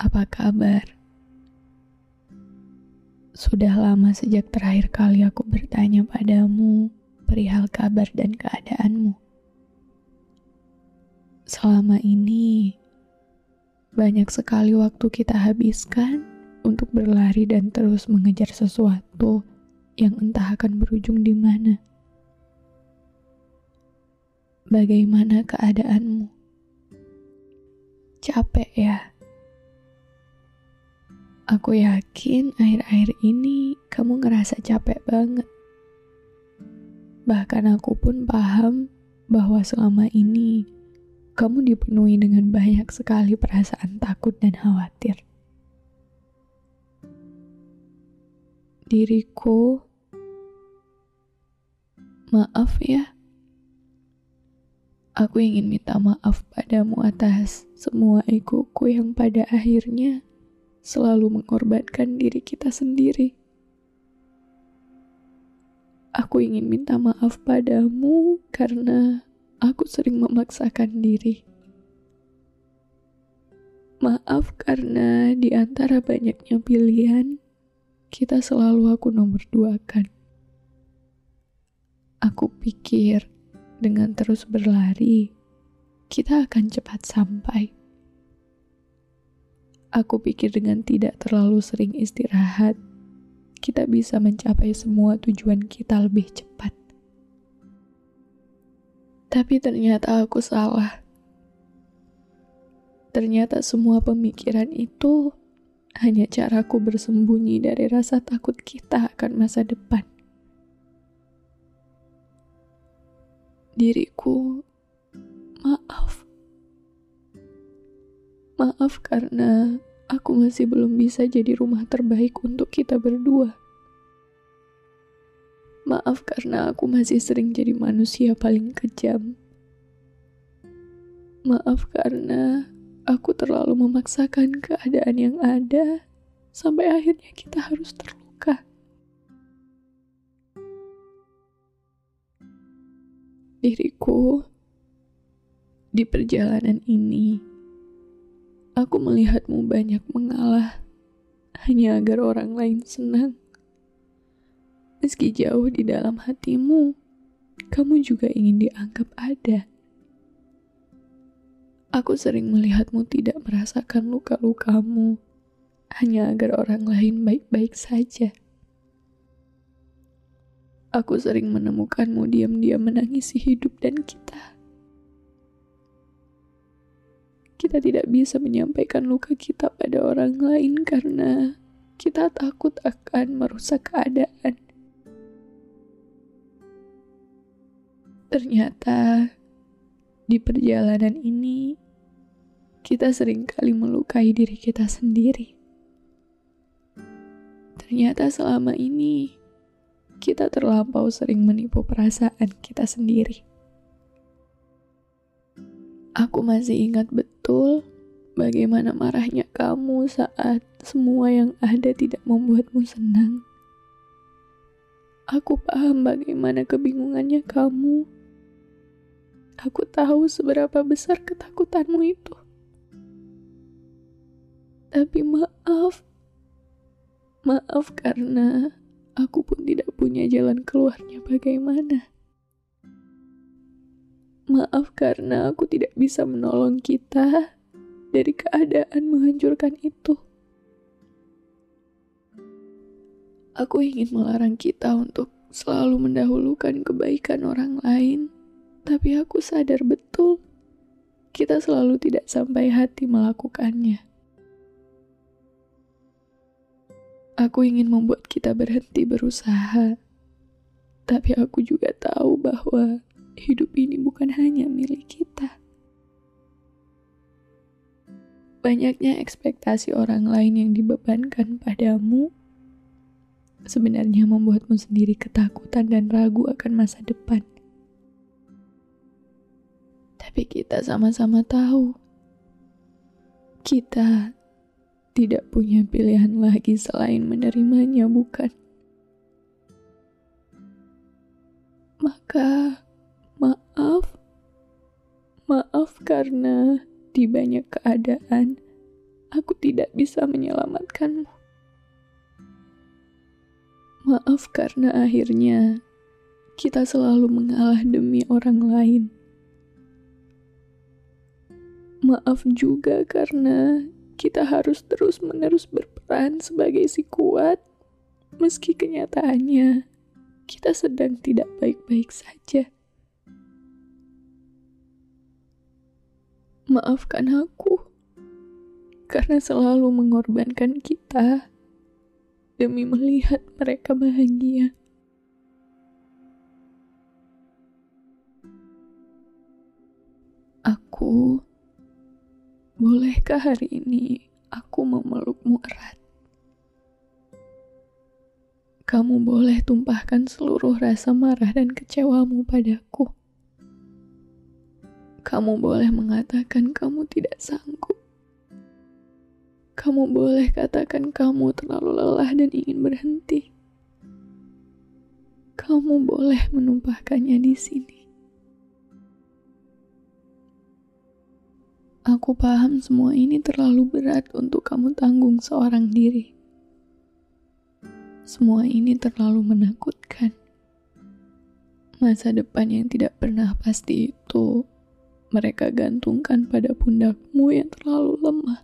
apa kabar? Sudah lama sejak terakhir kali aku bertanya padamu perihal kabar dan keadaanmu. Selama ini, banyak sekali waktu kita habiskan untuk berlari dan terus mengejar sesuatu yang entah akan berujung di mana. Bagaimana keadaanmu? Capek ya? Aku yakin akhir-akhir ini kamu ngerasa capek banget. Bahkan aku pun paham bahwa selama ini kamu dipenuhi dengan banyak sekali perasaan takut dan khawatir. Diriku, maaf ya Aku ingin minta maaf padamu atas semua egoku yang pada akhirnya selalu mengorbankan diri kita sendiri. Aku ingin minta maaf padamu karena aku sering memaksakan diri. Maaf karena di antara banyaknya pilihan, kita selalu aku nomor duakan. Aku pikir dengan terus berlari, kita akan cepat sampai. Aku pikir dengan tidak terlalu sering istirahat, kita bisa mencapai semua tujuan kita lebih cepat. Tapi ternyata aku salah. Ternyata semua pemikiran itu hanya caraku bersembunyi dari rasa takut kita akan masa depan. diriku, maaf. Maaf karena aku masih belum bisa jadi rumah terbaik untuk kita berdua. Maaf karena aku masih sering jadi manusia paling kejam. Maaf karena aku terlalu memaksakan keadaan yang ada sampai akhirnya kita harus terluka. diriku di perjalanan ini. Aku melihatmu banyak mengalah hanya agar orang lain senang. Meski jauh di dalam hatimu, kamu juga ingin dianggap ada. Aku sering melihatmu tidak merasakan luka-lukamu hanya agar orang lain baik-baik saja. Aku sering menemukanmu diam-diam menangisi hidup dan kita. Kita tidak bisa menyampaikan luka kita pada orang lain karena kita takut akan merusak keadaan. Ternyata di perjalanan ini kita sering kali melukai diri kita sendiri. Ternyata selama ini kita terlampau sering menipu perasaan kita sendiri. Aku masih ingat betul bagaimana marahnya kamu saat semua yang ada tidak membuatmu senang. Aku paham bagaimana kebingungannya kamu. Aku tahu seberapa besar ketakutanmu itu. Tapi maaf, maaf karena aku pun tidak punya jalan keluarnya bagaimana. Maaf karena aku tidak bisa menolong kita dari keadaan menghancurkan itu. Aku ingin melarang kita untuk selalu mendahulukan kebaikan orang lain, tapi aku sadar betul kita selalu tidak sampai hati melakukannya. Aku ingin membuat kita berhenti berusaha, tapi aku juga tahu bahwa hidup ini bukan hanya milik kita. Banyaknya ekspektasi orang lain yang dibebankan padamu sebenarnya membuatmu sendiri ketakutan dan ragu akan masa depan. Tapi kita sama-sama tahu kita tidak punya pilihan lagi selain menerimanya, bukan? Maka Maaf, maaf karena di banyak keadaan aku tidak bisa menyelamatkanmu. Maaf karena akhirnya kita selalu mengalah demi orang lain. Maaf juga karena kita harus terus-menerus berperan sebagai si kuat, meski kenyataannya kita sedang tidak baik-baik saja. Maafkan aku karena selalu mengorbankan kita demi melihat mereka bahagia. Aku, bolehkah hari ini aku memelukmu erat? Kamu boleh tumpahkan seluruh rasa marah dan kecewamu padaku. Kamu boleh mengatakan kamu tidak sanggup. Kamu boleh katakan kamu terlalu lelah dan ingin berhenti. Kamu boleh menumpahkannya di sini. Aku paham semua ini terlalu berat untuk kamu tanggung seorang diri. Semua ini terlalu menakutkan. Masa depan yang tidak pernah pasti itu mereka gantungkan pada pundakmu yang terlalu lemah.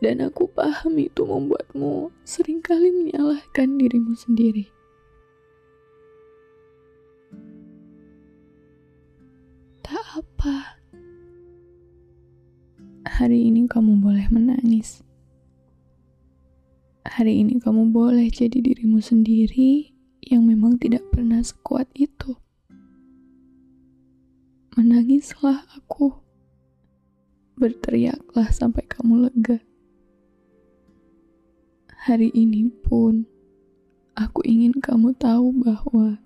Dan aku paham itu membuatmu sering kali menyalahkan dirimu sendiri. Tak apa. Hari ini kamu boleh menangis. Hari ini kamu boleh jadi dirimu sendiri yang memang tidak pernah sekuat itu. Menangislah aku. Berteriaklah sampai kamu lega. Hari ini pun, aku ingin kamu tahu bahwa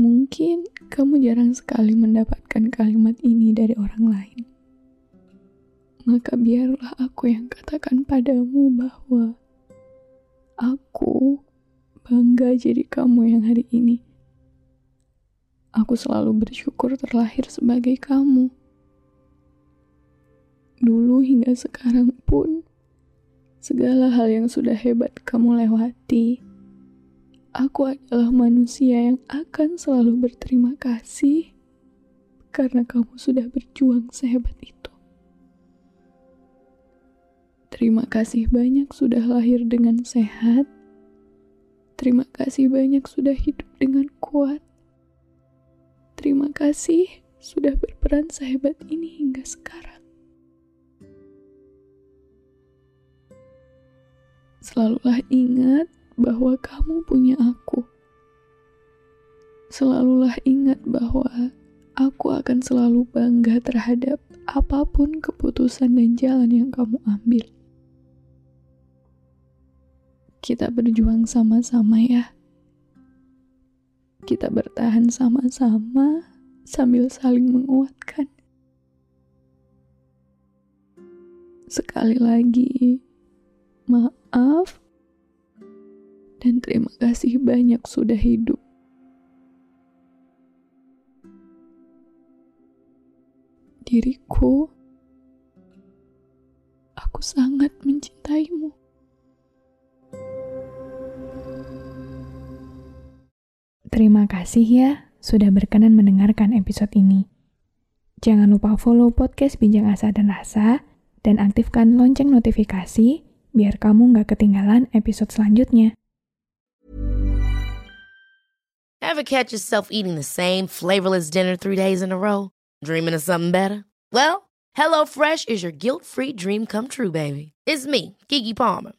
mungkin kamu jarang sekali mendapatkan kalimat ini dari orang lain. Maka biarlah aku yang katakan padamu bahwa aku bangga jadi kamu yang hari ini Aku selalu bersyukur terlahir sebagai kamu. Dulu hingga sekarang pun, segala hal yang sudah hebat kamu lewati, aku adalah manusia yang akan selalu berterima kasih karena kamu sudah berjuang sehebat itu. Terima kasih banyak sudah lahir dengan sehat. Terima kasih banyak sudah hidup dengan kuat. Terima kasih sudah berperan sehebat ini hingga sekarang. Selalulah ingat bahwa kamu punya aku. Selalulah ingat bahwa aku akan selalu bangga terhadap apa pun keputusan dan jalan yang kamu ambil. Kita berjuang sama-sama ya bertahan sama-sama sambil saling menguatkan. Sekali lagi, maaf dan terima kasih banyak sudah hidup. Diriku, aku sangat mencintaimu. Terima kasih ya sudah berkenan mendengarkan episode ini. Jangan lupa follow podcast Bincang Asa dan Rasa, dan aktifkan lonceng notifikasi biar kamu nggak ketinggalan episode selanjutnya. Ever catch yourself eating the same flavorless dinner three days in a row? Dreaming of something better? Well, HelloFresh is your guilt-free dream come true, baby. It's me, Kiki Palmer.